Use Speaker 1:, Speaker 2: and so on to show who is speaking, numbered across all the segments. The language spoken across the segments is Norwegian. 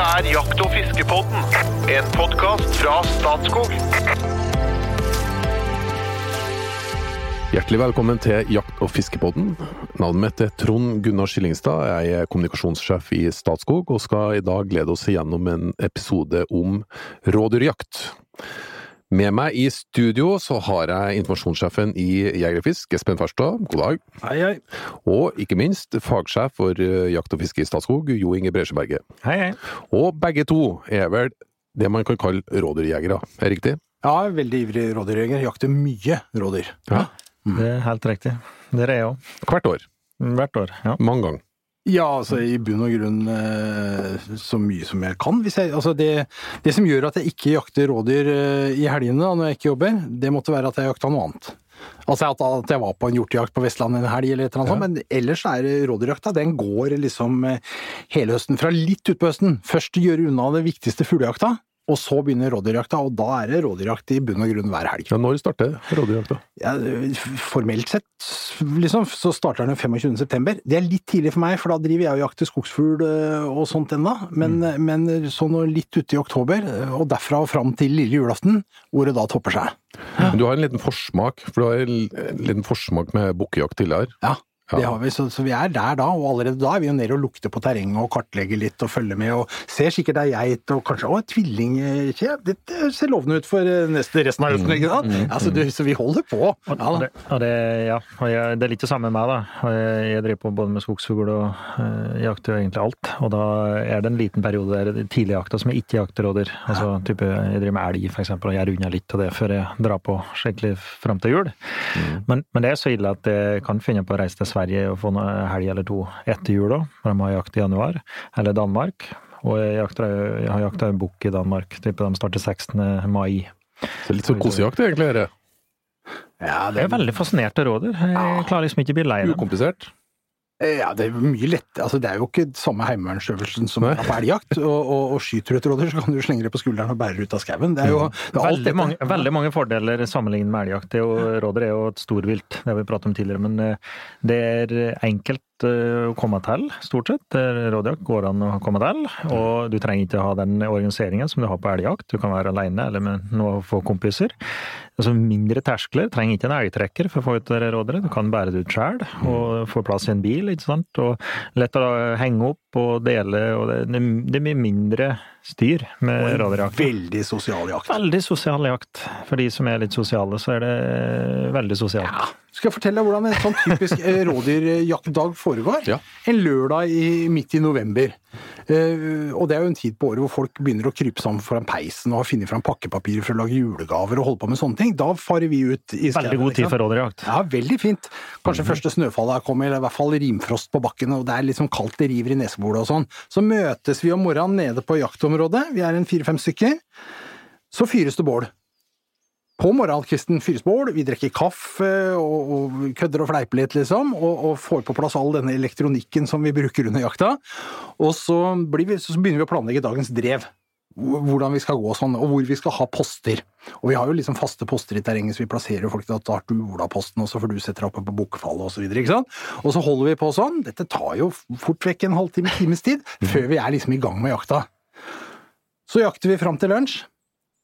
Speaker 1: Dette er Jakt- og fiskepodden, en podkast fra Statskog.
Speaker 2: Hjertelig velkommen til Jakt- og fiskepodden. Navnet mitt er Trond Gunnar Skillingstad. Jeg er kommunikasjonssjef i Statskog, og skal i dag glede oss igjennom en episode om rådyrjakt. Med meg i studio så har jeg informasjonssjefen i Jegerfisk, Espen Farstad. God dag.
Speaker 3: Hei, hei.
Speaker 2: Og ikke minst fagsjef for eh, jakt og fiske i Statskog, Jo Inge Bresjeberget.
Speaker 3: Hei, hei.
Speaker 2: Og begge to er vel det man kan kalle rådyrjegere, er riktig?
Speaker 3: Ja, veldig ivrig rådyrjeger. Jakter mye rådyr.
Speaker 2: Ja.
Speaker 4: Det er helt riktig. Det er jeg òg.
Speaker 2: Hvert år.
Speaker 4: Hvert år. ja.
Speaker 2: Mange ganger.
Speaker 3: Ja, altså i bunn og grunn eh, så mye som jeg kan. Jeg, altså det, det som gjør at jeg ikke jakter rådyr eh, i helgene da, når jeg ikke jobber, det måtte være at jeg jakta noe annet. Altså at, at jeg var på en hjortejakt på Vestlandet en helg eller et eller annet sånt, men ellers er rådyrjakta, den går liksom eh, hele høsten. Fra litt utpå høsten. Først gjøre unna det viktigste fuglejakta, og så begynner rådyrjakta, og da er det rådyrjakt i bunn og grunn hver helg.
Speaker 2: Ja, når starter rådyrjakta?
Speaker 3: Ja, formelt sett, liksom, så starter den 25. september. Det er litt tidlig for meg, for da driver jeg og jakter skogsfugl øh, og sånt ennå. Men, men sånn litt ute i oktober, øh, og derfra og fram til lille julaften, hvor det da topper seg.
Speaker 2: Men Du har en liten forsmak, for du har en liten forsmak med bukkejakt tidligere.
Speaker 3: Ja.
Speaker 2: Ja.
Speaker 3: Det har vi, så, så vi er der da, og allerede da er vi jo nede og lukter på terrenget og kartlegger litt og følger med og ser sikkert ei geit og kanskje å, tvilling ja, Dette ser lovende ut for eh, neste, resten av høsten, ikke sant? Ja, så, du, så vi holder på. Ja,
Speaker 4: og det, og det, ja, og jeg, det er litt det samme med meg. da. Jeg, jeg driver på både med skogsfugl og øh, jakter jo egentlig alt. Og da er det en liten periode der tidlig tidligjakta som jeg ikke jakter rådyr. Altså, type, jeg driver med elg for eksempel, og gjør unna litt av det før jeg drar på skikkelig fram til jul. Men, men det er så ille at jeg kan finne på å reise til Sverige og få en helg eller to etter jul òg, når de har jakt i januar. Eller Danmark. Og jeg, jakter, jeg har jakta en bukk i Danmark. Tipper de starter 16. mai.
Speaker 2: Så litt sånn kosejakt egentlig, dette.
Speaker 3: Ja,
Speaker 4: Jeg er veldig fascinert av rådyr. Jeg klarer liksom ikke å bli lei dem.
Speaker 2: Ukomplisert.
Speaker 3: Ja, det er mye lett. Altså, det er jo ikke samme heimevernsøvelsen som
Speaker 2: Nei.
Speaker 3: på elgjakt. Og, og, og skyter du et rådyr, så kan du slenge det på skulderen og bære ut av skauen. Det er jo det er alt
Speaker 4: Veldig mange, veldig mange fordeler sammenlignet med elgjakt. Det er jo- Rådyr er jo et storvilt, det har vi pratet om tidligere, men eh, det er enkelt eh, å komme til, stort sett. Rådjakt går an å komme til, og du trenger ikke ha den organiseringen som du har på elgjakt. Du kan være alene eller med noen få kompiser. Altså mindre terskler, trenger ikke en elgtrekker for å få ut rådyret. Du kan bære det ut sjøl og få plass i en bil, ikke sant. Og lett å henge opp og dele, og det, det, blir mindre styr med rådyrjakt.
Speaker 3: Veldig sosial jakt.
Speaker 4: Veldig sosial jakt. For de som er litt sosiale, så er det veldig sosialt.
Speaker 3: Skal jeg fortelle deg hvordan en sånn typisk eh, rådyrjaktdag foregår?
Speaker 2: Ja.
Speaker 3: En lørdag i, midt i november. Uh, og det er jo en tid på året hvor folk begynner å krype sammen foran peisen og har funnet fram pakkepapirer for å lage julegaver og holde på med sånne ting. Da farer vi ut i skauen.
Speaker 4: Veldig god tid for rådyrjakt.
Speaker 3: Ja, veldig fint. Kanskje første snøfallet er kommet, eller i hvert fall rimfrost på bakken, og det er liksom kaldt, det river i nesebolet og sånn. Så møtes vi om morgenen nede på jaktområdet, vi er en fire-fem stykker. Så fyres det bål. På morgenkvisten fyres bål, vi drikker kaffe og, og kødder og fleiper litt, liksom, og, og får på plass all denne elektronikken som vi bruker under jakta. Og så, blir vi, så begynner vi å planlegge dagens drev. Hvordan vi skal gå sånn, og hvor vi skal ha poster. Og vi har jo liksom faste poster i terrenget, så vi plasserer folk til at da har du Ola-posten, og så får du sette deg oppe på Bukkefallet og så videre. Og så holder vi på sånn. Dette tar jo fort vekk en halvtime, times tid, før vi er liksom i gang med jakta. Så jakter vi fram til lunsj.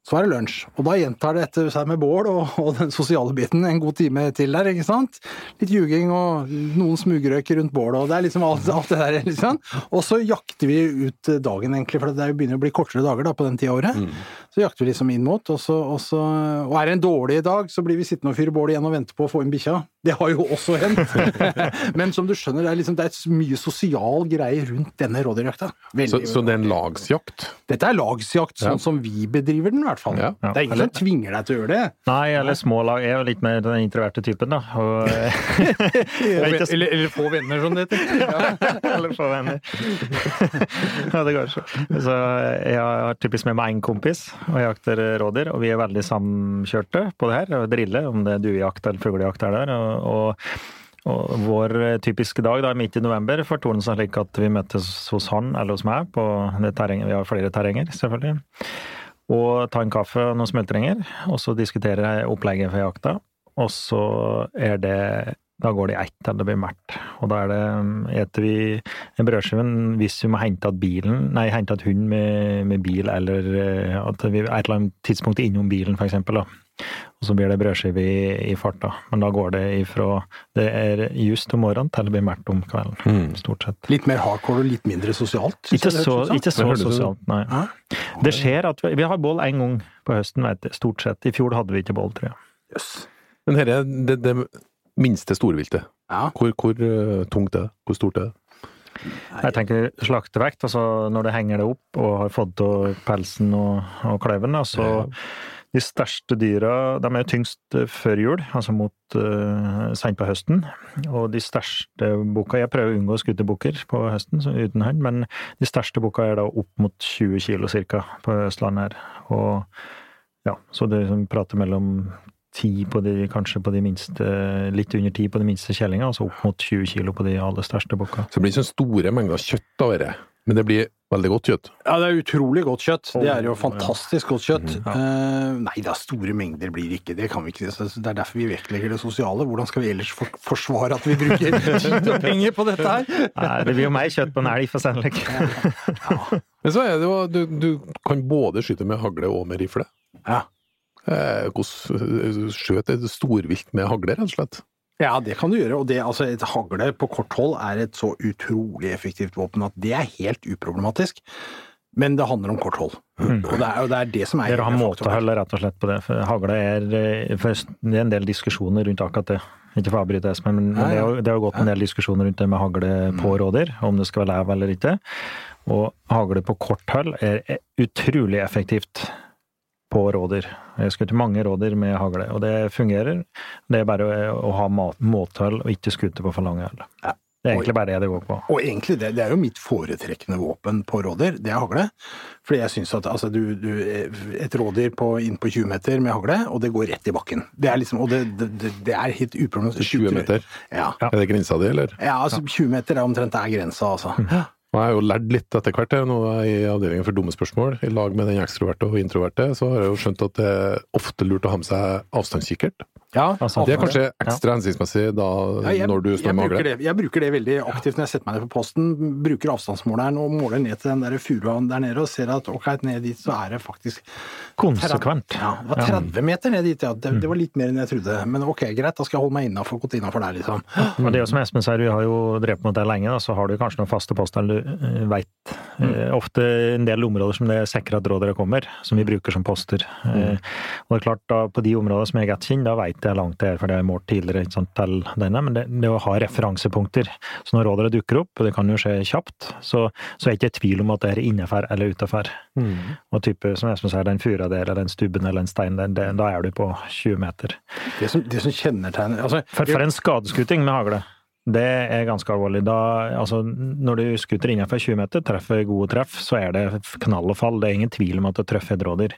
Speaker 3: Så er det lunsj, og da gjentar det etter seg med bål og, og den sosiale biten en god time til der, ikke sant? Litt ljuging og noen smugrøyker rundt bålet, og det er liksom alt, alt det der, liksom. Og så jakter vi ut dagen, egentlig, for det er begynner å bli kortere dager da, på den tida av året. Så jakter vi liksom inn mot, og så, og så Og er det en dårlig dag, så blir vi sittende og fyre bål igjen og vente på å få inn bikkja. Det har jo også hendt. Men som du skjønner, det er, liksom, det er mye sosial greie rundt denne rådyrjakta.
Speaker 2: Så, så det er en lagsjakt?
Speaker 3: Dette er lagsjakt, sånn
Speaker 2: Ja.
Speaker 3: som vi bedriver den, i hvert fall.
Speaker 2: Ja.
Speaker 4: Ja.
Speaker 3: Det er ingen som tvinger deg til å gjøre det.
Speaker 4: Nei, eller små lag. Jeg er jo litt mer den introverte typen, da. Og,
Speaker 3: Eller, eller, få venner, som det heter.
Speaker 4: eller få venner. ja, det går så. Så jeg har typisk med meg én kompis og jakter rådyr, og vi er veldig samkjørte på det her. Og driller, om det er duejakt eller fuglejakt er der. Og, og og vår typiske dag da, midt i november fortoner seg slik at vi møtes hos han eller hos meg på det terrenget. Vi har flere terrenger, selvfølgelig. Og ta en kaffe og noen smultringer, og så diskuterer jeg opplegget for jakta. Og så er det Da går det i ett eller det blir mørkt. Og da er det eter vi en brødskive hvis vi må hente at bilen, nei, hente at hund med, med, bil, eller eh, at vi er et eller annet tidspunkt innom bilen, for eksempel. Da. Og så blir det brødskive i, i farta. Men da går det ifra det er just om morgenen til det blir mørkt om kvelden. Mm. Stort sett.
Speaker 3: Litt mer hardcore og litt mindre sosialt?
Speaker 4: Ikke så, ikke så sosialt, nei. Ja. Det skjer at vi, vi har bål én gang på høsten, vet du. stort sett. I fjor hadde vi ikke bål, tror jeg.
Speaker 2: Yes. Men herre, det, det minste storviltet. Ja. Hvor, hvor uh, tungt er det? Hvor stort er det?
Speaker 4: Jeg tenker slaktevekt, altså når det henger det opp og har fått av pelsen og, og kleven. Altså, ja. De største dyra de er tyngst eh, før jul, altså mot uh, sent på høsten. Og de største bukka Jeg prøver å unngå skuterbukker på høsten uten hånd, men de største bukka er da opp mot 20 kilo cirka på Østlandet her. Og ja, så det som prater mellom ti på de, kanskje på de minste, litt under ti på de minste kjellinga, altså opp mot 20 kilo på de aller største bukka.
Speaker 2: Så det blir sånn store mengder kjøtt av dette? Men det blir veldig godt kjøtt?
Speaker 3: Ja, det er utrolig godt kjøtt. Det er jo fantastisk godt kjøtt. Mm, ja. uh, nei da, store mengder blir det ikke. Det kan vi ikke. Det er derfor vi vektlegger det sosiale. Hvordan skal vi ellers for forsvare at vi bruker tid og penger på dette her?
Speaker 4: Nei, det blir jo mer kjøtt på en elg, for sannelig.
Speaker 2: Ja. Men så er det jo du, du kan både skyte med hagle og med rifle.
Speaker 3: Ja.
Speaker 2: Eh, hvordan skjøt et storvilt med hagle, rett og slett?
Speaker 3: Ja, det kan du gjøre. Og det, altså, et hagle på kort hold er et så utrolig effektivt våpen at det er helt uproblematisk. Men det handler om kort hold. Mm. Og, det er, og det er det som er
Speaker 4: Dere har måtehold rett og slett på det. For hagle er eh, Det er en del diskusjoner rundt akkurat det. Ikke for å avbryte Espen, men, det, har, det har gått en del diskusjoner rundt det med hagle på mm. rådyr, om det skal være lev eller ikke. Og hagle på kort hold er utrolig effektivt på rådyr. Jeg skutt mange rådyr med hagle, og det fungerer. Det er bare å ha måthold og ikke skute på for lang øl. Ja. Det er egentlig bare det det går på.
Speaker 3: Og egentlig det, det er jo mitt foretrekkende våpen på rådyr, det er hagle. Fordi jeg syns at altså, du, du, Et rådyr inn på 20 meter med hagle, og det går rett i bakken. Det er liksom, og det, det, det er helt uproblematisk.
Speaker 2: 20 meter?
Speaker 3: Ja.
Speaker 2: Er det grensa di, eller?
Speaker 3: Ja, altså 20 meter er omtrent er grensa, altså. Mm.
Speaker 2: Og jeg har jo lært litt etter hvert, nå i avdelingen for dumme spørsmål, i lag med den ekstroverte og introverte, så har jeg jo skjønt at det er ofte lurt å ha med seg avstandskikkert.
Speaker 3: Ja,
Speaker 2: altså, det er kanskje ekstra ja. hensiktsmessig da, ja, jeg, når du står med hagle?
Speaker 3: Jeg bruker det veldig aktivt når jeg setter meg ned på posten. Bruker avstandsmåleren og måler ned til den der furua der nede og ser at ok, ned dit så er det faktisk
Speaker 4: Konsekvent.
Speaker 3: 30, ja, det var 30 meter ned dit, ja. Det, det, var litt mer enn jeg trodde. Men ok, greit, da skal jeg holde meg innafor, gått innafor der, liksom.
Speaker 4: Men det er jo som Espen sier, vi har jo drevet mot det lenge, da, så har du kanskje noen faste poster du uh, veit. Mm. Uh, ofte en del områder som det er sikra at rådere kommer, som vi bruker som poster. Mm. Uh, og det er klart, da, på de områdene som jeg godt kjenner, da veit jeg langt det er, for det er målt tidligere sant, til denne, men det, det, å ha referansepunkter. Så når rådere dukker opp, det kan jo skje kjapt, så, så er jeg ikke i tvil om at det er innenfor eller utenfor. Mm. Og type, som Espen sier, den fura der, eller den stubben eller en stein, den, steinen, da er du på 20 meter.
Speaker 3: Det som, det som kjennetegner altså,
Speaker 4: for, for en skadeskuting med hagle, det er ganske alvorlig. Da, altså, når du skuter innenfor 20 meter, treffer gode treff, så er det knall og fall. Det er ingen tvil om at det treffer et rådyr.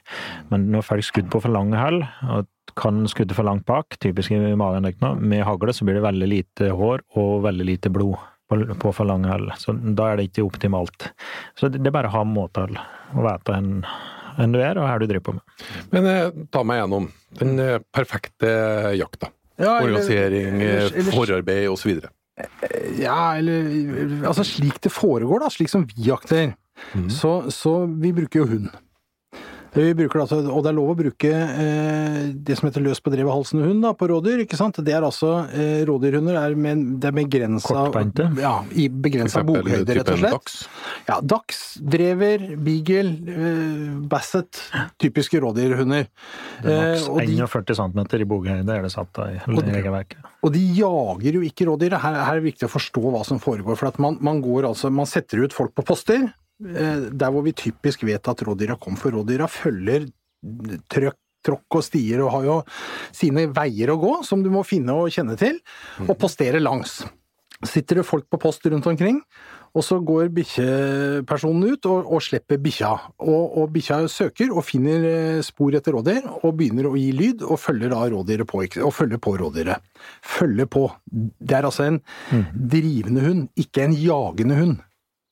Speaker 4: Men når folk skutter på for lange hold, og kan skudde for langt bak, typisk i magen med hagle, så blir det veldig lite hår og veldig lite blod på, på for lang hull. Så da er det ikke optimalt. Så det, det er bare å ha måtehull og vite en enn du er, og hva du driver på med.
Speaker 2: Men eh, ta meg gjennom den eh, perfekte jakta. Ja, Organisering, eller, eller, eller, forarbeid osv.
Speaker 3: Ja, eller Altså slik det foregår, da. Slik som vi jakter. Mm. Så, så vi bruker jo hund. Vi bruker altså, og det er lov å bruke eh, det som heter løs på drevet halsende hund da, på rådyr. ikke sant? Det er altså eh, Rådyrhunder er, med, det er begrensa
Speaker 4: Kortbeinte?
Speaker 3: Ja, i begrensa bokhøyde, rett og slett. Dags. Ja, Dags, drever, beagle, eh, basset. Typiske rådyrhunder.
Speaker 4: Maks eh, 41 cm i bokhøyde er det satt i regelverket.
Speaker 3: Og de jager jo ikke rådyr. Her, her, er det viktig å forstå hva som foregår. For at man, man, går altså, man setter ut folk på poster. Eh, der hvor vi typisk vet at rådyra kom, for rådyra følger trøkk tråkk og stier og har jo sine veier å gå, som du må finne og kjenne til, og postere langs. Sitter det folk på post rundt omkring, og så går bikkjepersonen ut og, og slipper bikkja. Og, og bikkja søker og finner eh, spor etter rådyr, og begynner å gi lyd, og følger da rådyret på, og følger på rådyret. Følger på. Det er altså en mm. drivende hund, ikke en jagende hund.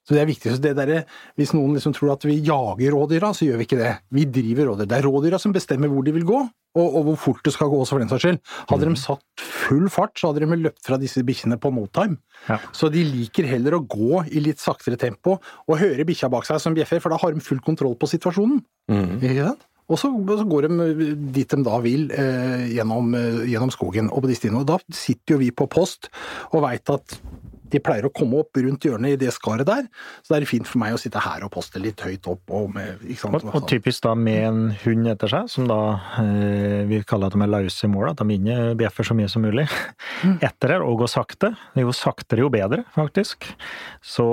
Speaker 3: Så det er viktig. Så det der, hvis noen liksom tror at vi jager rådyra, så gjør vi ikke det. Vi driver rådyr. Det er rådyra som bestemmer hvor de vil gå, og, og hvor fort det skal gå også, for den saks skyld. Hadde de satt full fart, så hadde de løpt fra disse bikkjene på no time.
Speaker 4: Ja.
Speaker 3: Så de liker heller å gå i litt saktere tempo og høre bikkja bak seg som bjeffer, for da har de full kontroll på situasjonen. Ikke sant? Og så, så går de dit de da vil, eh, gjennom, eh, gjennom skogen og på de stiene. Og da sitter jo vi på post og veit at de pleier å komme opp rundt hjørnet i det skaret der, så det er fint for meg å sitte her og poste litt høyt opp. Og, med, ikke sant?
Speaker 4: Og, og typisk da med en hund etter seg, som da eh, vi kaller at de er løse i mål, at de ikke bjeffer så mye som mulig. Etter det, og gå sakte. Jo saktere, jo bedre, faktisk. Så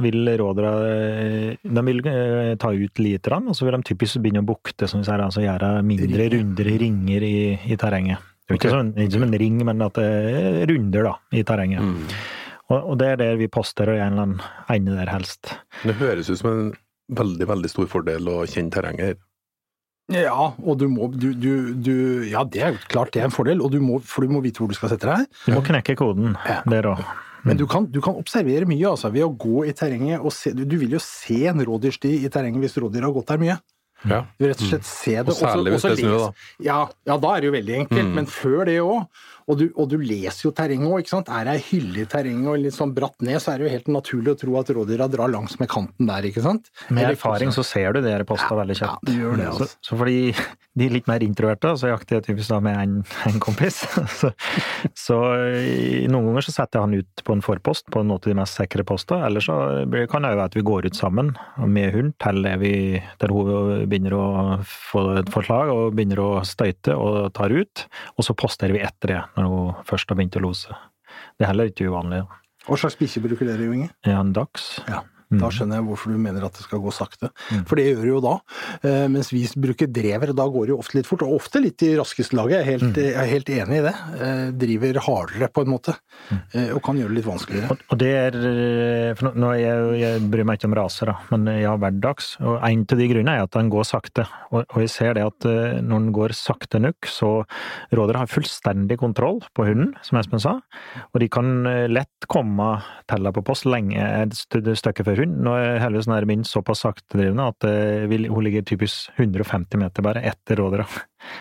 Speaker 4: vil rådere eh, De vil eh, ta ut lite grann, og så vil de typisk begynne å bukte, som vi sier, altså gjøre mindre runder, ringer i, i terrenget. Det er ikke, ikke, sånn, ikke som en ring, men at det er runder da, i terrenget. Og, og det er der vi poster og en eller annen ende der helst.
Speaker 2: Det høres ut som en veldig, veldig stor fordel å kjenne terrenget her.
Speaker 3: Ja, og du må du, du, du, Ja, det er klart det er en fordel, og du må, for du må vite hvor du skal sette deg.
Speaker 4: Du må knekke koden
Speaker 3: Ja.
Speaker 4: der òg.
Speaker 3: Men du kan, du kan observere mye altså, ved å gå i terrenget og se Du, du vil jo se en rådyrsti i terrenget hvis rådyret har gått der mye.
Speaker 2: Ja.
Speaker 3: Du vil rett og slett se det.
Speaker 2: Og særlig hvis det er da.
Speaker 3: Ja, ja, da er det jo veldig enkelt. Men før det òg. Og, du- og du leser jo terrenget òg, ikke sant. Er det ei hylle i terrenget og litt sånn bratt ned, så er det jo helt naturlig å tro at rådyra drar langs med kanten der, ikke sant.
Speaker 4: Med
Speaker 3: Eller-
Speaker 4: erfaring så ser du det her posta veldig
Speaker 3: Ja,
Speaker 4: kjapt.
Speaker 3: du gjør det,
Speaker 4: så,
Speaker 3: altså.
Speaker 4: så fordi de er litt mer introverte, så jakter jeg typisk da med en, en kompis. så, så noen ganger så setter jeg han ut på en forpost på noen av de mest sikre postene, eller så kan det jo være at vi går ut sammen med hund til vi, til hun begynner å få et forslag og begynner å støyte og tar ut, og så posterer vi etter det når hun først har begynt å lose. Det er heller ikke uvanlig.
Speaker 3: Hva slags bikkje bruker dere, Jo Inge?
Speaker 4: Ja, en dags.
Speaker 3: Ja.
Speaker 4: Mm.
Speaker 3: Da skjønner jeg hvorfor du mener at det skal gå sakte. For det gjør det jo da. Eh, mens vi bruker drever, da går det jo ofte litt fort. Og ofte litt i raskeste laget, jeg er helt,
Speaker 4: Mm.
Speaker 3: jeg er helt enig i det. Eh, driver hardere på en måte.
Speaker 4: Mm.
Speaker 3: Eh, og kan gjøre det litt vanskeligere.
Speaker 4: Og, det er For nå, jeg, jeg bryr meg ikke om raser, da, men jeg har hverdags. Og en av de grunnene er at den går sakte. Og, og jeg ser det at når den går sakte nok, så råder har fullstendig kontroll på hunden, som Espen sa. Og de kan lett komme til deg på post lenge et st- stykke før hund. Nå er heldigvis den min såpass saktedrivende at eh, hun ligger typisk 150 meter bare etter rådyra.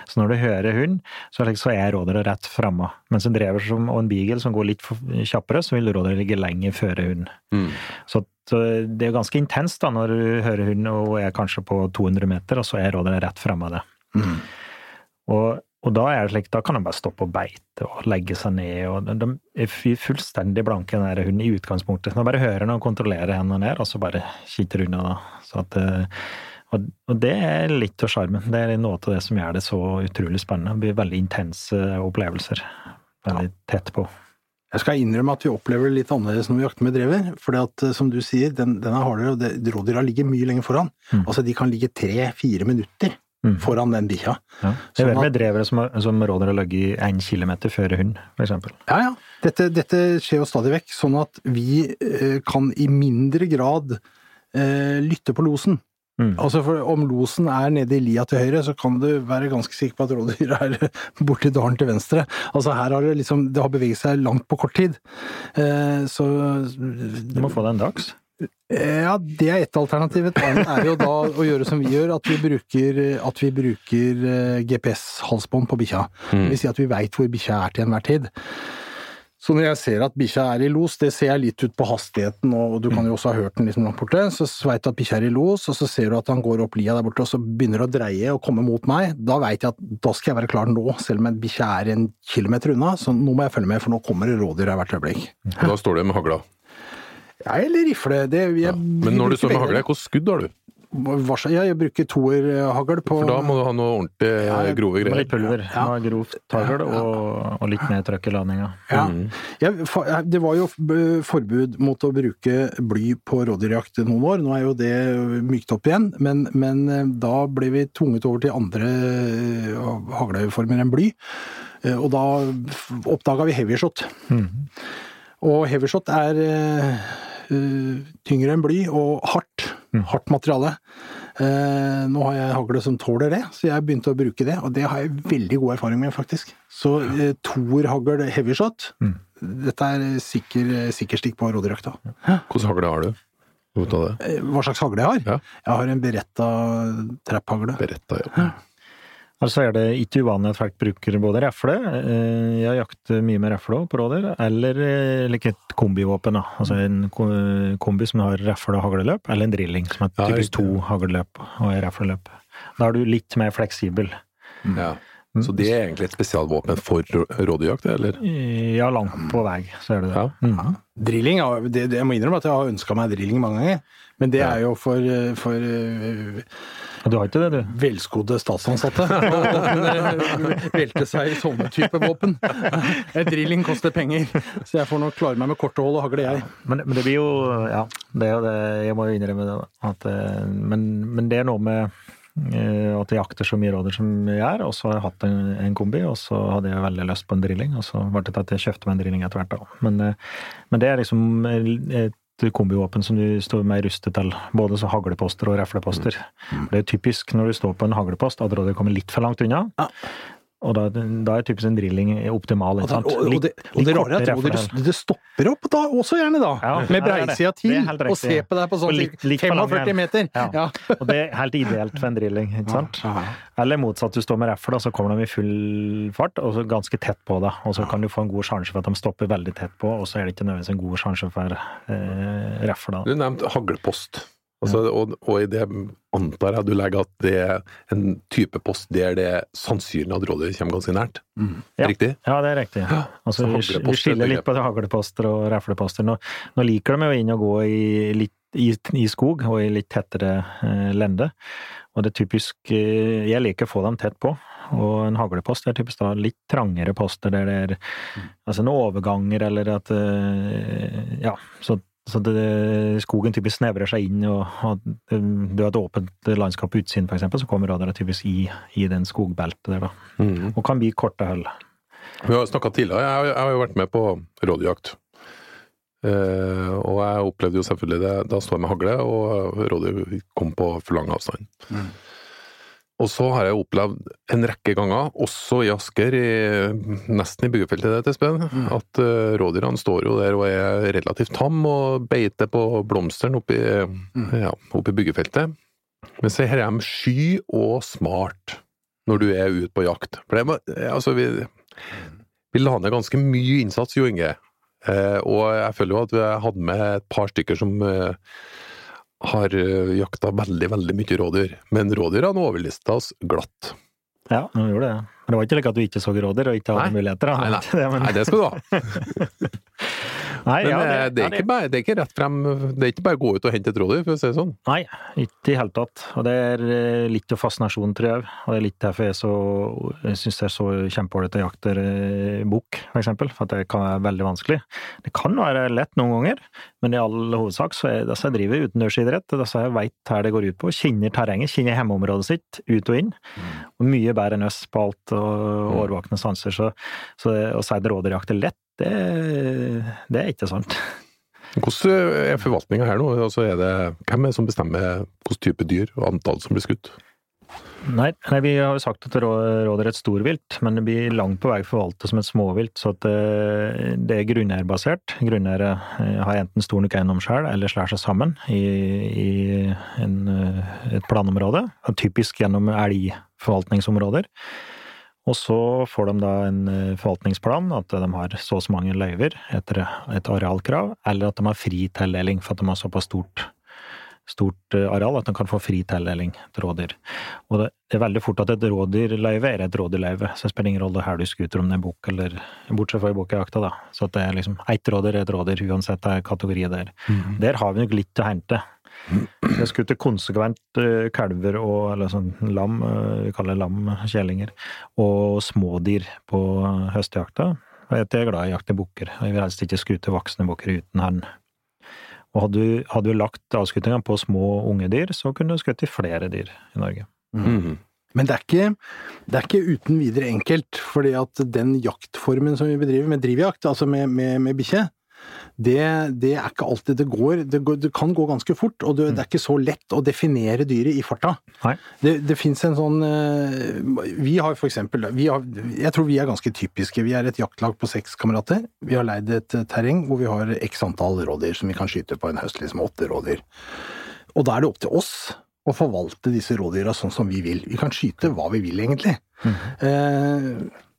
Speaker 4: Så når du hører hund, så er, liksom, så er rådera rett framme. Mens en drever som, og en beagle som går litt kjappere, så vil rådyra ligge lenger før hunden.
Speaker 2: Mm.
Speaker 4: Så eh, det er ganske intenst da, når du hører hunden og er kanskje på 200 meter, og så er rådera rett framme av det.
Speaker 3: Mm.
Speaker 4: Og, og da er det slik, da kan de bare stoppe og beite og legge seg ned. og De, er fullstendig blanke, den der hunden, i utgangspunktet. De bare hører når og kontrollerer hen og ned, og så bare kikker unna. da. Så at, eh, og, og det er litt av sjarmen. Det er noe av det som gjør det så utrolig spennende. Det blir veldig intense opplevelser. Veldig tett på.
Speaker 3: Jeg skal innrømme at vi opplever det litt annerledes når vi jakter med drever. For som du sier, den, den er hardere, og rådyra ligger mye lenger foran.
Speaker 4: Mm.
Speaker 3: Altså de kan ligge tre-fire minutter
Speaker 4: Mm.
Speaker 3: foran den bikkja.
Speaker 4: Ja. Det er vel med drevere som, som råder å ligge én kilometer før hund, eksempel.
Speaker 3: Ja, ja. Dette, dette skjer jo stadig vekk, sånn at vi eh, kan i mindre grad eh, lytte på losen.
Speaker 4: Mm.
Speaker 3: Altså for Om losen er nede i lia til høyre, så kan du være ganske sikker på at rådyret er borti dalen til venstre. Altså Her har det liksom Det har beveget seg langt på kort tid. Eh, så
Speaker 4: Du må få deg en dags.
Speaker 3: Ja, det er ett alternativ. Et annet er jo da å gjøre som vi gjør, at vi bruker, bruker eh, GPS-halsbånd på bikkja. Det vil si at vi veit hvor bikkja er til enhver tid. Så når jeg ser at bikkja er i los, det ser jeg litt ut på hastigheten, og du kan jo også ha hørt den liksom langt borte, så veit du at bikkja er i los, og så ser du at han går opp lia der borte, og så begynner å dreie og komme mot meg. Da veit jeg at da skal jeg være klar nå, selv om bikkja er en kilometer unna, så nå må jeg følge med, for nå kommer det rådyr hvert øyeblikk.
Speaker 2: Da står du med hagla.
Speaker 3: Ja, eller rifle. Det, jeg,
Speaker 2: Men når du står med hagle, hvilket skudd har du?
Speaker 3: Ja, jeg bruker toerhagl på
Speaker 2: For da må du ha noe ordentlig
Speaker 3: Ja, jeg-
Speaker 2: grove greier.
Speaker 4: litt pulver.
Speaker 3: Ja.
Speaker 4: Noe Grovt hagl og, og litt mer trøkk i ladninga.
Speaker 3: Ja.
Speaker 2: Mm.
Speaker 3: Jeg, det var jo forbud mot å bruke bly på rådyrjakt noen år. Nå er jo det mykt opp igjen, men, men eh, da ble vi tvunget over til andre eh, hagleformer enn bly. Eh, Og da oppdaga vi heavyshot.
Speaker 4: Mhm.
Speaker 3: Og heavyshot er eh, tyngre enn bly og hardt.
Speaker 4: Mm.
Speaker 3: Hardt materiale. Uh, nå har jeg hagle som tåler det, så jeg begynte å bruke det, og det har jeg veldig god erfaring med, faktisk. Så eh, toerhagl heavyshot,
Speaker 4: Mm.
Speaker 3: dette er sikker, sikker stikk på rådyrjakta.
Speaker 2: Hvordan hagle har du?
Speaker 3: Hva slags hagle jeg har?
Speaker 2: Ja.
Speaker 3: Jeg har en Beretta trapphagle.
Speaker 2: Beretta, ja.
Speaker 4: Altså er det ikke uvanlig at folk bruker både refle, eh, jeg jakter mye med refle på rådyr, eller eh, like et kombivåpen. da. Altså en kombi som har refle og hagleløp, eller en drilling som har typisk to hagleløp og refleløp. Da er du litt mer fleksibel.
Speaker 2: Ja. Så det er egentlig et spesialvåpen for rå- rådyrjakt, eller?
Speaker 4: Ja, langt på vei, så er det det.
Speaker 2: Ja.
Speaker 4: Mm.
Speaker 3: Drilling, det, det, jeg må innrømme at jeg har ønska meg drilling mange ganger. Men det
Speaker 2: Ja.
Speaker 3: er jo for, eh, for eh,
Speaker 4: Du har ikke det, du?
Speaker 3: velskodde statsansatte velte seg i sånne type våpen. Drilling koster penger, så jeg får nok klare meg med korte hold og hagle, jeg.
Speaker 4: Men, men det blir jo Ja, det er jo det. Jeg må jo innrømme det. At, eh, men, men det er noe med eh, at jeg jakter så mye rådyr som jeg er, og så har jeg hatt en, en kombi, og så hadde jeg veldig lyst på en drilling, og så ble det til at jeg kjøpte meg en drilling etter hvert. da. Men, eh, men det er liksom kombivåpen som du står mer rustet til, både så hagleposter og refleposter. Det er typisk når du står på en haglepost at rådet kommer litt for langt unna.
Speaker 3: Ja.
Speaker 4: Og da, da er typisk en drilling optimal.
Speaker 3: Og,
Speaker 4: ikke sant?
Speaker 3: og, og, det, og det rare er at
Speaker 4: kortere
Speaker 3: det, stopper opp da, også gjerne da,
Speaker 4: Ja,
Speaker 3: med breisida til, og se på deg på sånn
Speaker 4: litt- litt
Speaker 3: 45 meter.
Speaker 4: Ja.
Speaker 3: Ja.
Speaker 4: Og det er helt ideelt for en drilling, ikke sant? Eller motsatt, du står med rafla, og så kommer de i full fart, og så ganske tett på deg. Og så kan du få en god sjanse for at de stopper veldig tett på, og så er det ikke nødvendigvis en god sjanse for eh, rafla.
Speaker 2: Du nevnte haglepost. Altså, og, og i det antar jeg du legger at det er en type post der det er sannsynlig at rådet kommer ganske nært.
Speaker 4: Ja.
Speaker 2: Riktig?
Speaker 4: Ja, det er riktig. Altså, vi, vi
Speaker 2: er
Speaker 4: skiller litt på hagleposter og refleposter. Nå, nå liker de jo inn å gå i, litt, i, i skog og i litt tettere eh, lende. Og det er typisk eh, Jeg liker å få dem tett på. Og en haglepost er typisk da litt trangere poster der det er altså noen overganger eller at eh, Ja, så, så det, skogen typisk snevrer seg inn, og, og eh, du har et åpent landskap på utsiden, eksempel, så kommer rådyra typisk i, i den skogbeltet der, da.
Speaker 2: Mm.
Speaker 4: Og kan bli korte hull.
Speaker 2: Vi har snakka tidligere, jeg har jo vært med på rådyrjakt. Eh, og jeg opplevde jo selvfølgelig det da står jeg med hagle, og rådyr kom på for lang avstand.
Speaker 3: Mm.
Speaker 2: Og så har jeg opplevd en rekke ganger, også i Asker, i, nesten i byggefeltet ditt, Espen,
Speaker 3: Mm.
Speaker 2: at uh, rådyrene står jo der og er relativt tam og beiter på blomsteren oppi,
Speaker 3: Mm.
Speaker 2: ja, oppi byggefeltet. Men så her er de sky og smart når du er ute på jakt. For det altså, vi, vi la ned ganske mye innsats, Jo Inge. Eh, og jeg føler jo at vi hadde med et par stykker som eh, har eh, jakta veldig, veldig mye rådyr. Men rådyrene overlista oss glatt.
Speaker 4: Ja, de gjorde det. Men det var ikke like at du ikke så rådyr og ikke hadde
Speaker 2: Nei.
Speaker 4: muligheter.
Speaker 2: Nei, nei.
Speaker 4: Det, men,
Speaker 2: Nei, det skal du ha.
Speaker 4: Nei,
Speaker 2: Men
Speaker 4: ja,
Speaker 2: det,
Speaker 4: det,
Speaker 2: er ikke bare, det er ikke rett frem Det er ikke bare å gå ut og hente et rådyr, for å si det sånn.
Speaker 4: Nei, ikke i hele tatt. Og det er eh, litt av fascinasjonen, tror jeg. Og det er litt derfor jeg, så, jeg syns det er så kjempeålreit å jakte eh, bukk, for eksempel. For det kan være veldig vanskelig. Det kan være lett noen ganger, men i all hovedsak så er så jeg driver utendørsidrett. Så jeg veit hva det går ut på. Kjenner terrenget, kjenner hjemmeområdet sitt ut og inn. Og mye bedre enn oss på alt og årvåkne sanser. Så, så å si det rådyrjakt er lett, det, det er ikke sant.
Speaker 2: Hvordan er forvaltninga her nå? Altså er det, hvem er det som bestemmer hvilken type dyr og antall som blir skutt?
Speaker 4: Nei, nei, vi har jo sagt at det råder et storvilt, men det blir langt på vei forvaltet som et småvilt, så at det, det er grunneierbasert. Grunneiere eh, har enten stor nok eiendom sjøl, eller slår seg sammen i, i en, eh, et planområde, typisk gjennom elgforvaltningsområder. Og så får de da en eh, forvaltningsplan, at de har så og så mange løyver etter et arealkrav, eller at de har fri tildeling for at de har såpass stort stort eh, areal at de kan få fri tildeling til rådyr. Og det er veldig fort at et rådyrløyve er et rådyrløyve, så det spiller ingen rolle her du skuter om det er bukk eller Bortsett fra i bukkejakta, da. Så at det er liksom ett rådyr er et rådyr, uansett hva kategori det er. Der har vi nok litt å hente. Jeg skuter konsekvent eh, kalver og eller sånn lam, eh, vi kaller det lam kjellinger, og smådyr på høstjakta. Jeg er glad i å jakte bukker. og Jeg vil helst ikke skute voksne bukker uten hann. Og hadde du, hadde du lagt avskutninga på små unge dyr, så kunne du skutt i flere dyr i Norge.
Speaker 2: Mm.
Speaker 3: Men det er, ikke, det er ikke uten videre enkelt, fordi at den jaktformen som vi bedriver, med drivjakt, altså med, med, med bikkje, det, det er ikke alltid det går. Det, går, det kan gå ganske fort, og det, det er ikke så lett å definere dyret i farta.
Speaker 4: Nei.
Speaker 3: Det, det fins en sånn eh, Vi har for eksempel vi har, Jeg tror vi er ganske typiske. Vi er et jaktlag på seks kamerater. Vi har leid et eh, terreng hvor vi har x antall rådyr som vi kan skyte på en høst, liksom åtte rådyr. Og da er det opp til oss å forvalte disse rådyra sånn som vi vil. Vi kan skyte hva vi vil, egentlig. Eh,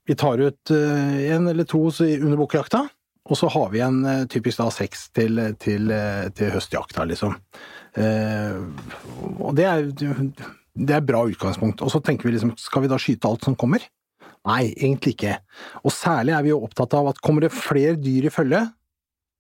Speaker 3: vi tar ut eh, en eller to så- under bukkjakta, og så har vi en eh, typisk da seks til, til, eh, til høstjakta, liksom. Eh, og det er, det er bra utgangspunkt. Og så tenker vi liksom, skal vi da skyte alt som kommer? Nei, egentlig ikke. Og særlig er vi jo opptatt av at kommer det flere dyr i følge,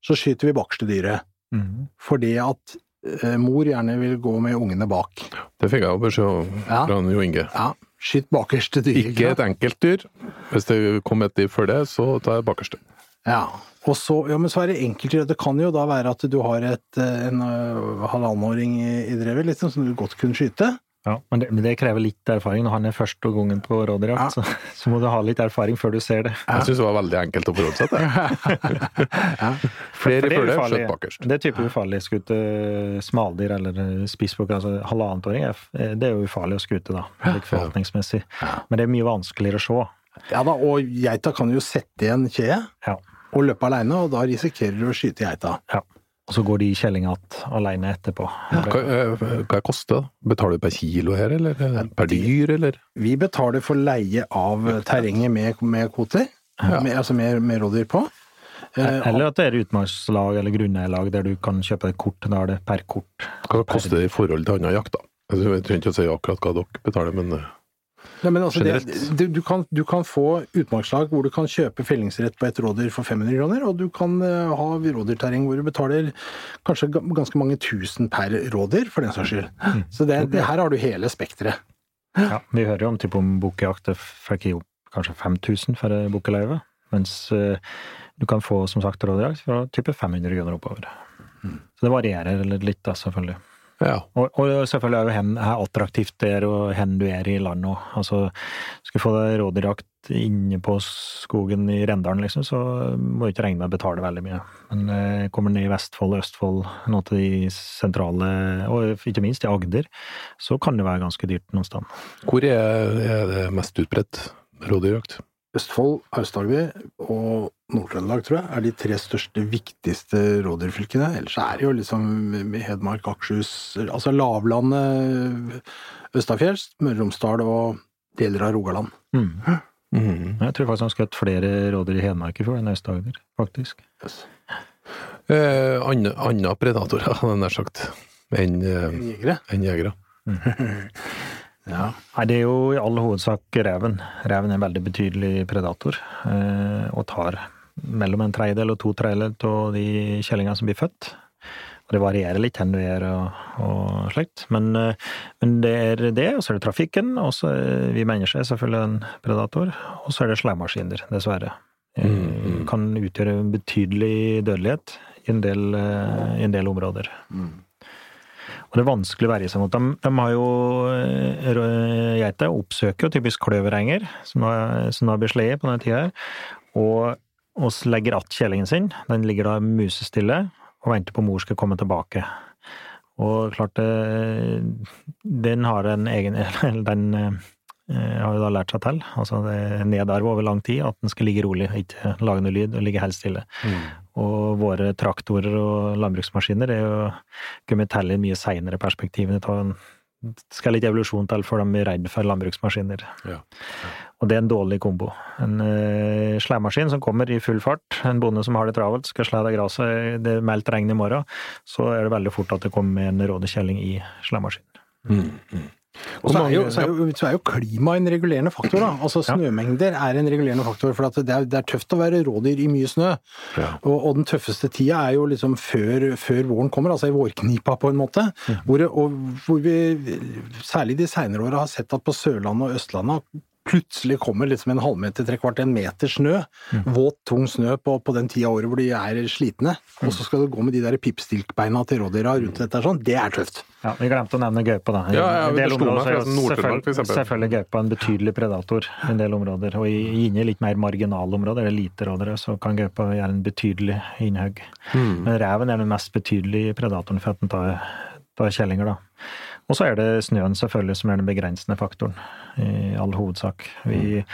Speaker 3: så skyter vi bakerste dyret.
Speaker 4: Mhm.
Speaker 3: Fordi at eh, mor gjerne vil gå med ungene bak.
Speaker 2: Det fikk jeg jo beskjed om
Speaker 3: Ja.
Speaker 2: fra Jo Inge.
Speaker 3: Ja, skyt bakerste dyr.
Speaker 2: Ikke et enkeltdyr. Hvis det kom et i følge, så tar jeg bakerste.
Speaker 3: Ja, og så, ja, men så er det enkelt Det kan jo da være at du har et, eh, en uh, halvannenåring i, i drevet liksom, som du godt kunne skyte.
Speaker 4: Ja, men det, men det krever litt erfaring. Når han er første gangen på rådyrjakt, så, så må du ha litt erfaring før du ser det.
Speaker 2: Jeg syns det var veldig enkelt å forholde seg til.
Speaker 4: For
Speaker 2: Flere
Speaker 4: er ufarlig.
Speaker 2: skjøt bakerst.
Speaker 4: Det er type ufarlig skute smaldyr eller spissbukk, altså halvannetåring. er Det er jo ufarlig å skute, da, forvaltningsmessig. Men det er mye vanskeligere å se.
Speaker 3: Ja da, og geita kan jo sette i en kje
Speaker 4: Ja.
Speaker 3: Og løpe alene, og da risikerer du å skyte geita.
Speaker 4: ja. Og så går de i kjelling igjen alene etterpå.
Speaker 2: Hva, eh, hva det koster det? Betaler du per kilo her, eller eh, per dyr, eller?
Speaker 3: Vi betaler for leie av terrenget med, med kvoter, med, altså med, med rådyr på. Eh,
Speaker 4: Eller at det er utmarkslag eller grunneierlag der du kan kjøpe et kort. Da er det per kort.
Speaker 2: Hva koster det i forhold til annen jakt, da? Altså, Jeg trenger ikke å si akkurat hva dere betaler, men
Speaker 3: Nei, men altså det, du, kan, du kan få utmarkslag hvor du kan kjøpe fellingsrett på et rådyr for 500 kroner, og du kan eh, ha rådyrterreng hvor du betaler kanskje ganske mange tusen per rådyr, for den saks skyld. Så det, det, her har du hele spekteret.
Speaker 4: Ja, vi hører jo om type om bukkejakt. fikk opp kanskje 5000 for det bukkeløyve. Mens eh, du kan få som sagt rådyrjakt fra type 500 kroner oppover. Så det varierer litt, da, selvfølgelig.
Speaker 2: Ja.
Speaker 4: Og, og selvfølgelig er jo hen, er attraktivt der er, og hen du er i landet òg. Altså, skal du få deg rådyrjakt inne på skogen i Rendalen, liksom, så må du ikke regne med å betale veldig mye. Men eh, kommer ned i Vestfold og Østfold, noe til de sentrale, og ikke minst i Agder, så kan det være ganske dyrt noen sted.
Speaker 2: Hvor er, er det mest utbredt rådyrjakt?
Speaker 3: Østfold, Aust-Agder og Nord-Trøndelag, tror jeg, er de tre største, viktigste rådyrfylkene. Ellers er det jo liksom Hedmark, Akershus, altså lavlandet, Østafjells, Møre og Romsdal og deler av Rogaland.
Speaker 4: Mm.
Speaker 2: Mm.
Speaker 4: Jeg tror faktisk han skjøt flere rådyr i Hedmark i fjor enn i Aust-Agder, faktisk.
Speaker 2: Eh, Andre predatorer, hadde jeg nær sagt, enn eh,
Speaker 3: Jegere.
Speaker 2: En jegere.
Speaker 3: Ja.
Speaker 4: Nei, det er jo i all hovedsak reven. Reven er en veldig betydelig predator, eh, og tar mellom en tredjedel og to tredjedeler av de kjellingene som blir født. Og det varierer litt hvor du er og, og slikt. Men, eh, men det er det, og så er det trafikken, og så er vi mennesker er selvfølgelig en predator, og så er det sleimaskiner, dessverre. Eh,
Speaker 2: Mm, mm.
Speaker 4: Kan utgjøre en betydelig dødelighet i en del, eh, i en del områder. Og det er vanskelig å verje seg mot. dem. de har jo Geiter oppsøker jo typisk kløverenger, som har, som da blir på denne tida her, og, og legger att kjelingen sin. Den ligger da musestille og venter på mor skal komme tilbake. Og klart det, Den har en egen eller Den eh, har jo da lært seg til, altså det nedarv over lang tid, at den skal ligge rolig, ikke lage noe lyd og ligge helt stille. Og våre traktorer og landbruksmaskiner er jo kommet til i mye seinere perspektiv. Det skal litt evolusjon til for de er redd for landbruksmaskiner.
Speaker 2: Ja. Ja.
Speaker 4: Og det er en dårlig kombo. En uh, sleimaskin som kommer i full fart, en bonde som har det travelt, skal slå det gresset, det er meldt regn i morgen, så er det veldig fort at det kommer en rådekjelling i sleiemaskinen.
Speaker 2: Mm, mm.
Speaker 3: Og så er, jo, så, er jo, så er jo klima en regulerende faktor. da. Altså Snømengder er en regulerende faktor. For at det, er, det er tøft å være rådyr i mye snø.
Speaker 2: Ja.
Speaker 3: Og, og den tøffeste tida er jo liksom før, før våren kommer, altså i vårknipa på en måte. Hvor, og hvor vi særlig de seinere åra har sett at på Sørlandet og Østlandet plutselig kommer liksom en halvmeter, trekvart en meter snø. Våt, tung snø på, på den tida av året hvor de er slitne. Og så skal du gå med de der pipstilkbeina til rådyra rundt dette. her sånn. Det er tøft.
Speaker 4: Ja, Vi glemte å nevne gaupa, da. I
Speaker 2: Ja, ja,
Speaker 4: en
Speaker 2: det
Speaker 4: del
Speaker 2: slo meg
Speaker 4: områder er
Speaker 2: for
Speaker 4: selvfølgelig,
Speaker 2: eksempel.
Speaker 4: selvfølgelig gaupa en betydelig predator i en del områder. Og i inne i litt mer marginale områder, eller lite rådere, så kan gaupa gjøre en betydelig innhugg.
Speaker 2: Mm.
Speaker 4: Men reven er den mest betydelige predatoren for at den tar, tar kjellinger, da. Og så er det snøen selvfølgelig som er den begrensende faktoren, i all hovedsak. Vi,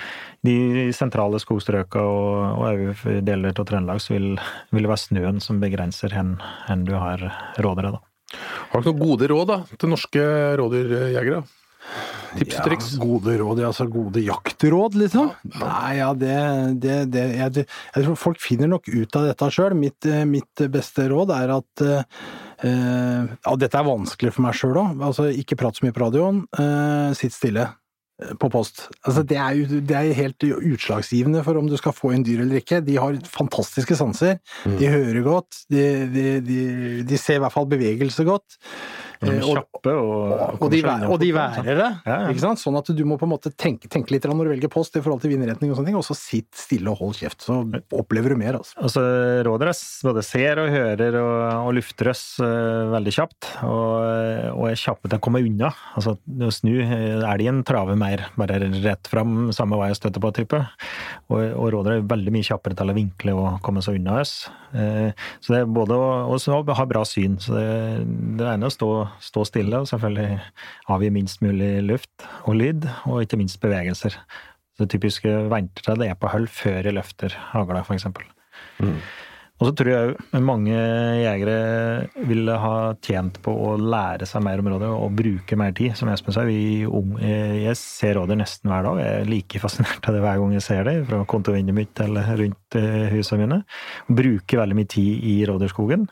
Speaker 4: de sentrale skogstrøka og, og deler av Trøndelag så vil, vil det være snøen som begrenser hen, hen du har rådere, da.
Speaker 2: Har dere noen gode råd da, til norske rådyrjegere? Tips og triks?
Speaker 3: Ja, gode råd, altså gode jaktråd, liksom? Nei, ja, det, det, det jeg, jeg, tror folk finner nok ut av dette sjøl. Mitt, eh, mitt, beste råd er at eh, Og dette er vanskelig for meg sjøl òg. Altså, ikke prat så mye på radioen. Eh, sitt stille på post. Altså, det, er jo, det er helt utslagsgivende for om du skal få inn dyr eller ikke. De har fantastiske sanser. Mm. De hører godt. De, de, de, de, ser i hvert fall bevegelse godt.
Speaker 4: De er kjappe og,
Speaker 3: og, og, de, og de værer det. Ja, ja. Ikke sant? Sånn at du må på en måte tenke, tenke litt når du velger post i forhold til vindretning og sånne ting, og så sitt stille og hold kjeft. Så opplever du mer, altså.
Speaker 4: Altså, råder oss både ser og hører og, og lufter oss uh, veldig kjapt, og, og er kjappe til å komme unna. Altså, å snu elgen traver mer, bare rett fram, samme vei å støtte på, type. Og, og råder er veldig mye kjappere til å vinkle og komme seg unna oss. Uh, så det er både å ha bra syn, så det, det ene å stå stå stille og selvfølgelig avgi minst mulig luft og lyd, og ikke minst bevegelser. Det typiske venter det er på hull før jeg løfter hagla, f.eks. Mm. Og så tror jeg mange jegere ville ha tjent på å lære seg mer om rådyr og bruke mer tid. Som Espen sa, jeg ser rådyr nesten hver dag. Jeg er like fascinert av det hver gang jeg ser det, fra kontovinduet mitt eller rundt eh, husene mine. Bruker veldig mye tid i rådyrskogen.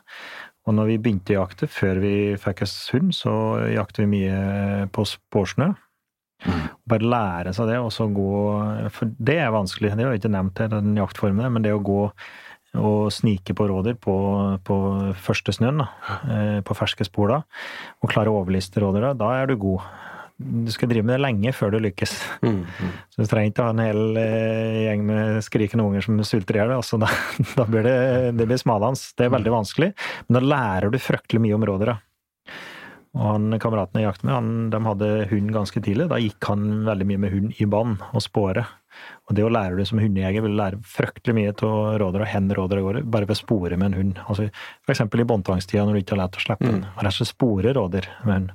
Speaker 4: Og når vi begynte å jakte, før vi fikk oss hund, så jakter vi mye på spårsnø. Mm. Bare lære seg det, og så gå For det er vanskelig, det har jeg ikke nevnt her, den jaktformen, men det å gå og snike på rådyr på, på første snøen, da, eh, på ferske spor da, og klare å overliste rådyra, da er du god du skal drive med det lenge før du lykkes. Mm, mm. Så du trenger ikke ha en hel eh, gjeng med skrikende unger som sulter i hjel. Altså, da, da, blir det, det blir smalhans. Det er veldig vanskelig, men da lærer du fryktelig mye om da. Og han, Kameratene jeg jakter med, han, de hadde hund ganske tidlig. Da gikk han veldig mye med hund i bånd og spåre. Og det å lære du som hundejeger, vil lære fryktelig mye av rådere og hen rådere går, bare ved å spore med en hund. Altså, eksempel i båndtvangstida når du ikke har lært å slippe den. Mm. Rett og slett spore rådyr med hund.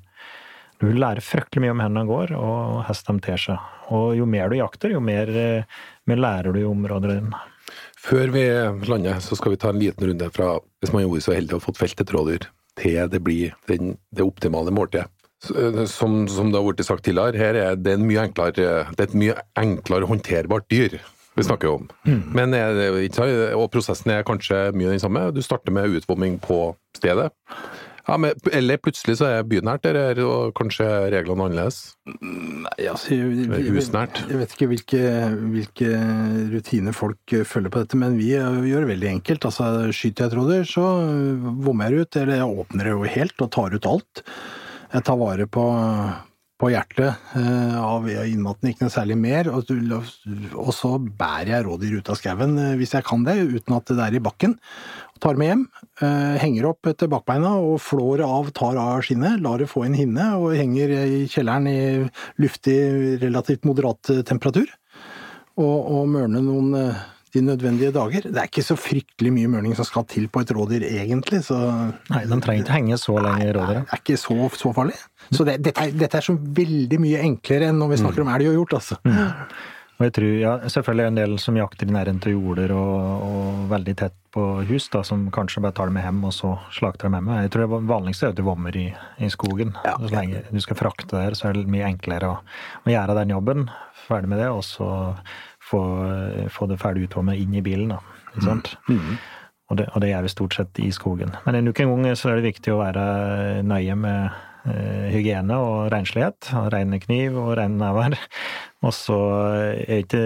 Speaker 4: Du lærer fryktelig mye om de går, og hvordan de ter seg. Og jo mer du jakter, jo mer, eh, mer lærer du i området ditt.
Speaker 2: Før vi lander, så skal vi ta en liten runde fra hvis man er så heldig å ha fått felt et rådyr, til det blir den, det optimale måltidet. Eh, som, som, det har blitt sagt tidligere, her er det, enklere, det er et mye enklere håndterbart dyr vi snakker om. Mm. Men og prosessen er kanskje mye den samme. Du starter med utvomming på stedet. Ja, men, eller plutselig så er bynært der, og kanskje reglene annerledes?
Speaker 3: Nei, altså jeg, Husnært? Jeg vet ikke hvilke, hvilke, rutiner folk følger på dette, men vi gjør det veldig enkelt. Altså, Skyter jeg et rådyr, så vommer jeg ut, eller jeg åpner det jo helt og tar ut alt. Jeg tar vare på, på hjertet eh, av innmaten, ikke noe særlig mer. Og, og så bærer jeg rådyr ut av skauen eh, hvis jeg kan det, uten at det er i bakken tar med hjem, eh, henger opp etter bakbeina og flår av, tar av skinnet, lar det få en hinne og henger i kjelleren i luftig, relativt moderat eh, temperatur. Og, og mørner noen eh, de nødvendige dager. Det er ikke så fryktelig mye mørning som skal til på et rådyr, egentlig. Så
Speaker 4: Nei, den trenger ikke henge så lenge i rådyret.
Speaker 3: Det er ikke så, så farlig. Så det, dette, er, dette, er, så veldig mye enklere enn når vi snakker mm. om elg og hjort, altså. Mm.
Speaker 4: Og jeg tror, ja, Selvfølgelig er det en del som jakter i nærheten til jorder og, og, veldig tett på hus, da, som kanskje bare tar det med hjem og så slakter dem hjemme. Jeg tror det vanligste er at du vommer i, i skogen. Ja. Så lenge du skal frakte der, så er det mye enklere å, å gjøre den jobben, ferdig med det, og så få, få det ferdig utvommet inn i bilen. da, ikke sant? Mm. Mm. Og, det, og det gjør vi stort sett i skogen. Men nok en gang så er det viktig å være nøye med hygiene og renslighet. Rene kniv og rene never. Og så er ikke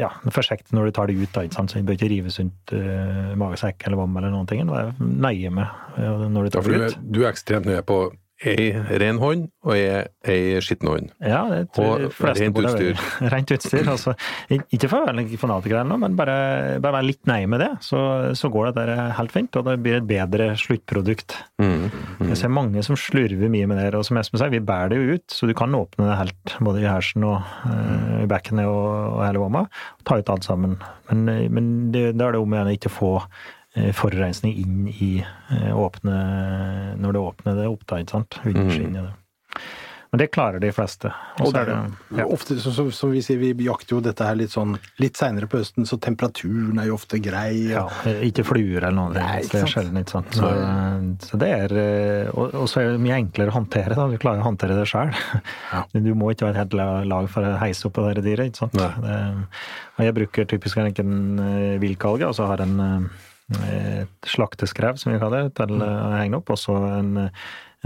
Speaker 4: ja, forsiktig når du tar det ut, da, ikke sant? så det bør ikke rives sunt uh, magesekk eller vom eller noen ting. Vær nøye med når du tar det ut.
Speaker 2: Du er ekstremt nøye på ei ren hånd og ei, ei skitten hånd.
Speaker 4: Ja, det tror jeg fleste rent utstyr. Rent utstyr. Altså, ikke for å være fanatiker eller noe, men bare, bare være litt nøye med det, så, så, går det der helt fint. Og det blir et bedre sluttprodukt. Mm, mm. Jeg ser mange som slurver mye med det. Og som Espen sier, vi bærer det jo ut, så du kan åpne det helt, både i hersen og uh, i bekkenet og, og hele vomma. Og ta ut alt sammen. Men, men det, da er det om å ikke få Eh, forurensning inn i eh, åpne Når det åpner det opp, da, ikke sant? Vindskinnet. mm. Men det klarer de fleste.
Speaker 3: Og det
Speaker 4: er det, ja.
Speaker 3: ofte, så, så, som vi sier, vi jakter jo dette her litt sånn litt seinere på høsten, så temperaturen er jo ofte grei.
Speaker 4: Ja, ikke fluer eller noe.
Speaker 3: Nei,
Speaker 4: det er sjelden, ikke sant. Så, så det er eh, Og, og så er det mye enklere å håndtere. Da. Du klarer å håndtere det sjøl.
Speaker 3: Ja.
Speaker 4: Du må ikke være et helt lag for å heise opp på det dyret. ikke sant. Det, og jeg bruker typisk en vilkalge, og så har en eh, slakteskrev, som vi kaller det, til å henge opp, og så en,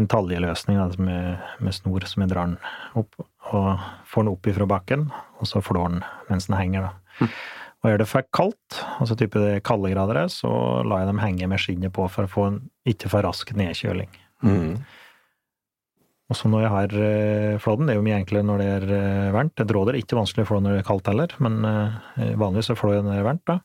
Speaker 4: en taljeløsning altså med, med snor som jeg drar den opp, og får den opp ifra bakken, og så flår den mens den henger. da. Og gjør det for kaldt, altså type det kalde grader, er, så lar jeg dem henge med skinnet på for å få en ikke for rask nedkjøling.
Speaker 2: Mm.
Speaker 4: Og så når jeg har eh, flådd den, det er jo mye enklere når det er eh, varmt. Et råd er ikke vanskelig å flå når det er kaldt heller, men eh, vanligvis så flår jeg når det er varmt. da.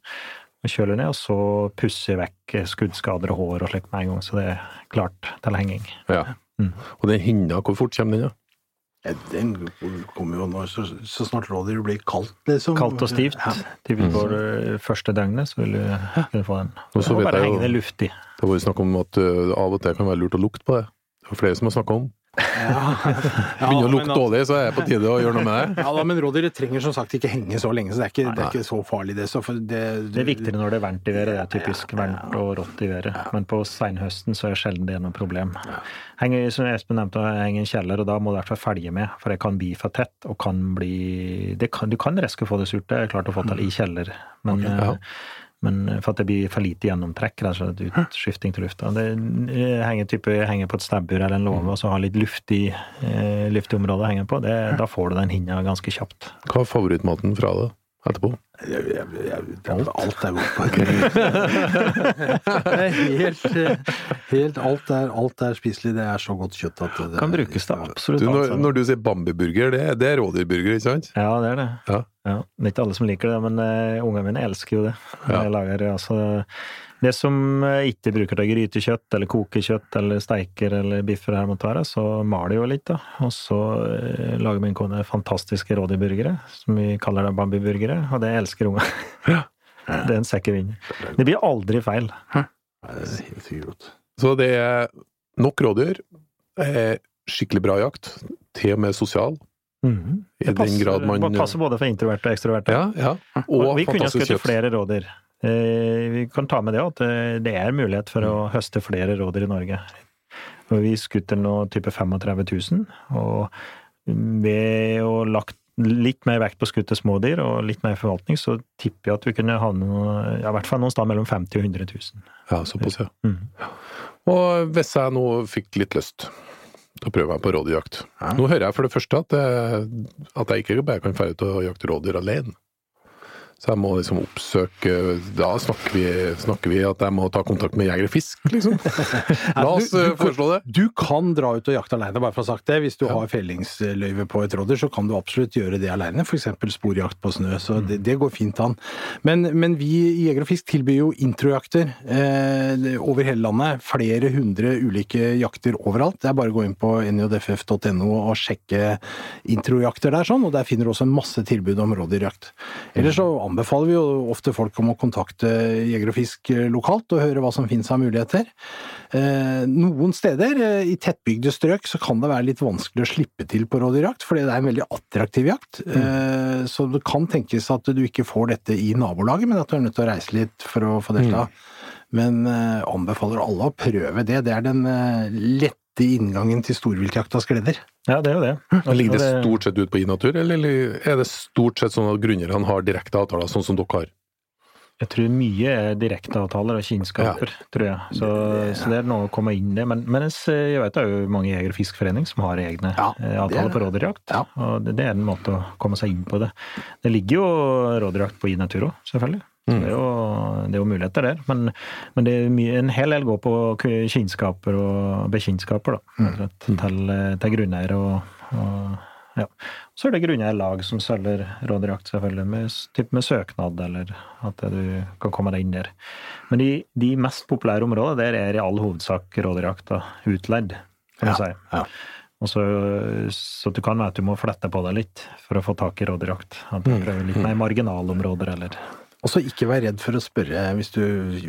Speaker 4: Kjøler ned, og så pusser jeg vekk skuddskader og hår og slikt med en gang, så det er klart til henging.
Speaker 2: Ja.
Speaker 4: Mm.
Speaker 2: Og den hinna, hvor fort kommer den? da?
Speaker 3: ja, den kommer jo nå så, så snart rådyret blir kaldt, liksom.
Speaker 4: Kaldt og stivt.
Speaker 3: Ja.
Speaker 4: Typisk for det første døgnet, så vil du kunne få den.
Speaker 2: Og så vet
Speaker 4: bare
Speaker 2: jeg jo-
Speaker 4: henge det luftig.
Speaker 2: Det har vært snakk om at uh, av og til kan være lurt å lukte på det. Det er flere som har snakka om.
Speaker 3: Ja.
Speaker 2: Begynner å lukte dårlig, så er det på tide å gjøre noe med det.
Speaker 3: Ja da, men rådyret trenger som sagt ikke henge så lenge, så det er ikke, det er ikke så farlig, det. Så for det,
Speaker 4: Det er viktigere når det er varmt i været. Det er typisk varmt og rått i været. Men på seinhøsten så er sjelden det noe problem. Henger, som Espen nevnte, henger i en kjeller, og da må du i hvert fall følge med, for det kan bli for tett og kan bli det kan, Du kan reske få det surt, det er klart å få til i kjeller, men,
Speaker 2: ja.
Speaker 4: Eh, men for at det blir for lite gjennomtrekk, Altså utskifting til lufta. Det eh, henger, type, henger på et stabbur eller en låve og så har litt luftig, eh, luftig område å henge på, det, da får du den hinna ganske kjapt.
Speaker 2: Hva er favorittmaten fra det etterpå?
Speaker 3: Jeg, jeg, jeg, alt er godt på. Det er helt, eh, helt alt, er, alt er spiselig. Det er så godt kjøtt at det
Speaker 4: Kan brukes til absolutt alt.
Speaker 2: når, når du sier Bambi-burger, det, det er rådyrburger, ikke sant?
Speaker 4: Ja, det er det.
Speaker 2: Ja.
Speaker 4: Det er ikke alle som liker det, men uh, ungene mine elsker jo det.
Speaker 2: Ja.
Speaker 4: Jeg lager altså Det som jeg ikke bruker til grytekjøtt, eller kokekjøtt, eller steiker eller biffer, her måtte være, så maler jeg jo litt, da. Og så uh, lager min kone fantastiske rådyrburgere, som vi kaller det bambiburgere, og det elsker ungene. det er en sekk i vinden. Det blir aldri feil.
Speaker 3: Nei, det er helt sikkert.
Speaker 2: Så det er nok rådyr. eh, Skikkelig bra jakt. Til og med sosial. I
Speaker 4: Det passer,
Speaker 2: grad man
Speaker 4: passer både for introverte og ekstroverte.
Speaker 2: Ja, ja.
Speaker 4: Og,
Speaker 2: Og
Speaker 4: vi kunne skutt flere rådyr. Eh, vi kan ta med det at eh, det er mulighet for å høste flere rådyr i Norge. Vi skutter nå type 35 000, og ved å lagt litt mer vekt på skutte smådyr og litt mer forvaltning, så tipper jeg at vi kunne ha ja, i hvert fall noen sted mellom 50 og 100 000.
Speaker 2: Ja, såpass, ja.
Speaker 4: Mm.
Speaker 2: Og hvis jeg nå fikk litt lyst å prøve meg på rådyrjakt
Speaker 3: Ja.
Speaker 2: Nå hører jeg for det første at, jeg, at jeg ikke bare kan dra ut og jakte rådyr alene. Så jeg må liksom oppsøke Da snakker vi, snakker vi at jeg må ta kontakt med Jeger og Fisk, liksom. La oss
Speaker 3: Du- du-
Speaker 2: eh, foreslå det.
Speaker 3: Du kan dra ut og jakte alene, bare for å ha sagt det. Hvis du har fellingsløyve på et rådyr, så kan du absolutt gjøre det alene. F.eks. sporjakt på snø. Så det, det går fint an. Men, men vi i Jeger og Fisk tilbyr jo introjakter eh, over hele landet. Flere hundre ulike jakter overalt. Det er bare å gå inn på njodff.no og sjekke introjakter der, sånn. Og der finner du også en masse tilbud om rådyrjakt. Ellers så anbefaler vi jo ofte folk om å kontakte Jeger og Fisk eh, lokalt og høre hva som finnes av muligheter. Eh, noen steder, eh, i tettbygde strøk, så kan det være litt vanskelig å slippe til på rådyrjakt, fordi det er en veldig attraktiv jakt. Mm. så det kan tenkes at du ikke får dette i nabolaget, men at du er nødt til å reise litt for å få dette. Men eh, anbefaler alle å prøve det. Det er den eh, lette inngangen til storviltjaktas gleder.
Speaker 4: Ja, det er jo det.
Speaker 2: Og Ligger det stort sett ut på Inatur, eller er det stort sett sånn at grunneierne har direkte avtaler, sånn som dere har?
Speaker 4: Jeg tror mye er direkteavtaler og kinskaper, tror jeg. Så, så det er noe å komme inn i. Men, men jeg vet det er jo mange jeger- og fiskforening som har egne
Speaker 3: Ja,
Speaker 4: eh,
Speaker 3: er
Speaker 4: avtaler på rådyrjakt.
Speaker 3: Ja.
Speaker 4: Og det, det er en måte å komme seg inn på det. Det ligger jo rådyrjakt på i natur òg, selvfølgelig.
Speaker 2: Mm.
Speaker 4: det, er jo, det er jo muligheter der. Men, men det er mye, en hel del går på kinnskaper og bekjentskaper, da.
Speaker 3: Mm.
Speaker 4: Til, til grunneiere og, og ja. Så er det grunneierlag som selger rådyrjakt, selvfølgelig, med, typ med søknad, eller at du kan komme deg inn der. Men de, de mest populære områdene, der er i all hovedsak rådyrjakta utleid, kan du
Speaker 3: Ja,
Speaker 4: si.
Speaker 3: ja.
Speaker 4: Og så, så du kan være at du må flette på deg litt for å få tak i rådyrjakt. At du prøver litt mer marginalområder, eller
Speaker 3: Og så ikke vær redd for å spørre hvis du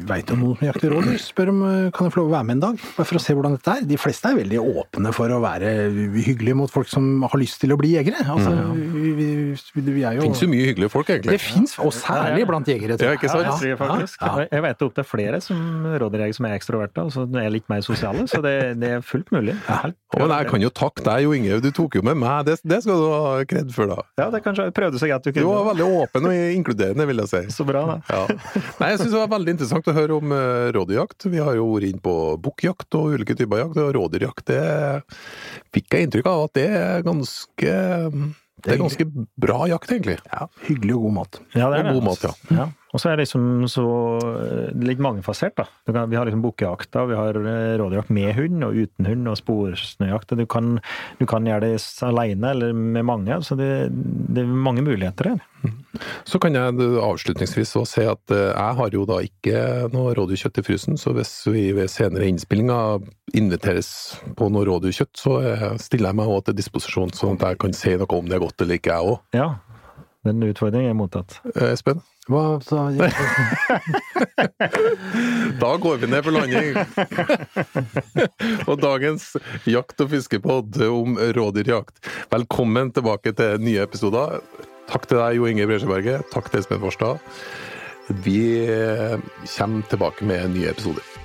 Speaker 3: veit om noen som jakter rådyr. Spør om eh, kan jeg få lov å være med en dag, bare for å se hvordan dette er. De fleste er veldig åpne for å være hyggelige mot folk som har lyst til å bli jegere. Altså, vi, vi, vi er jo
Speaker 2: Det finnes jo mye hyggelige folk, egentlig.
Speaker 3: Det fins, og særlig blant jegere. tror
Speaker 2: Ja,
Speaker 3: jeg.
Speaker 2: ikke sant?
Speaker 4: Ja, jeg faktisk.
Speaker 3: Ja, ja.
Speaker 4: Jeg vet opp til flere som rådyrjegere som er ekstroverte, altså er litt mer sosiale, så det, det er fullt mulig.
Speaker 2: Ja. Men jeg kan jo takke deg, Jo Inge. Du tok jo med meg. Det, det skal du ha kred for, da.
Speaker 4: Ja, det kanskje prøvde seg at du
Speaker 2: Du var veldig åpen og inkluderende, vil jeg si.
Speaker 4: Så bra, da.
Speaker 2: Ja. Nei, jeg synes det var veldig interessant å høre om uh, rådyrjakt. Vi har jo vært inne på bukkjakt og ulike typer jakt, og rådyrjakt det fikk jeg inntrykk av at det er ganske Det er ganske bra jakt, egentlig.
Speaker 3: Ja, hyggelig og god mat.
Speaker 4: Ja, det
Speaker 2: Og
Speaker 4: er
Speaker 2: god
Speaker 4: det.
Speaker 2: mat, ja.
Speaker 4: Ja. Og så er det liksom så eh, litt mangefasert, da. Du kan, vi har liksom bukkejakta, vi har eh, rådyrjakt med hund og uten hund, og sporsnøjakt. Du kan, du kan gjøre det alene eller med mange, så det, det er mange muligheter her.
Speaker 2: Så kan jeg avslutningsvis også si at eh, jeg har jo da ikke noe rådyrkjøtt i frysen, så hvis vi ved senere innspillinger inviteres på noe rådyrkjøtt, så stiller jeg meg òg til disposisjon, sånn at jeg kan si noe om det er godt eller ikke, jeg òg.
Speaker 4: Ja. Den utfordringen er mottatt.
Speaker 2: Espen?
Speaker 3: Hva, så,
Speaker 2: Da går vi ned for landing! og dagens jakt- og fiskepod om rådyrjakt. Velkommen tilbake til nye episoder. Takk til deg, Jo Inge Bresjeberget. Takk til Espen Forstad. Vi kommer tilbake med nye episoder.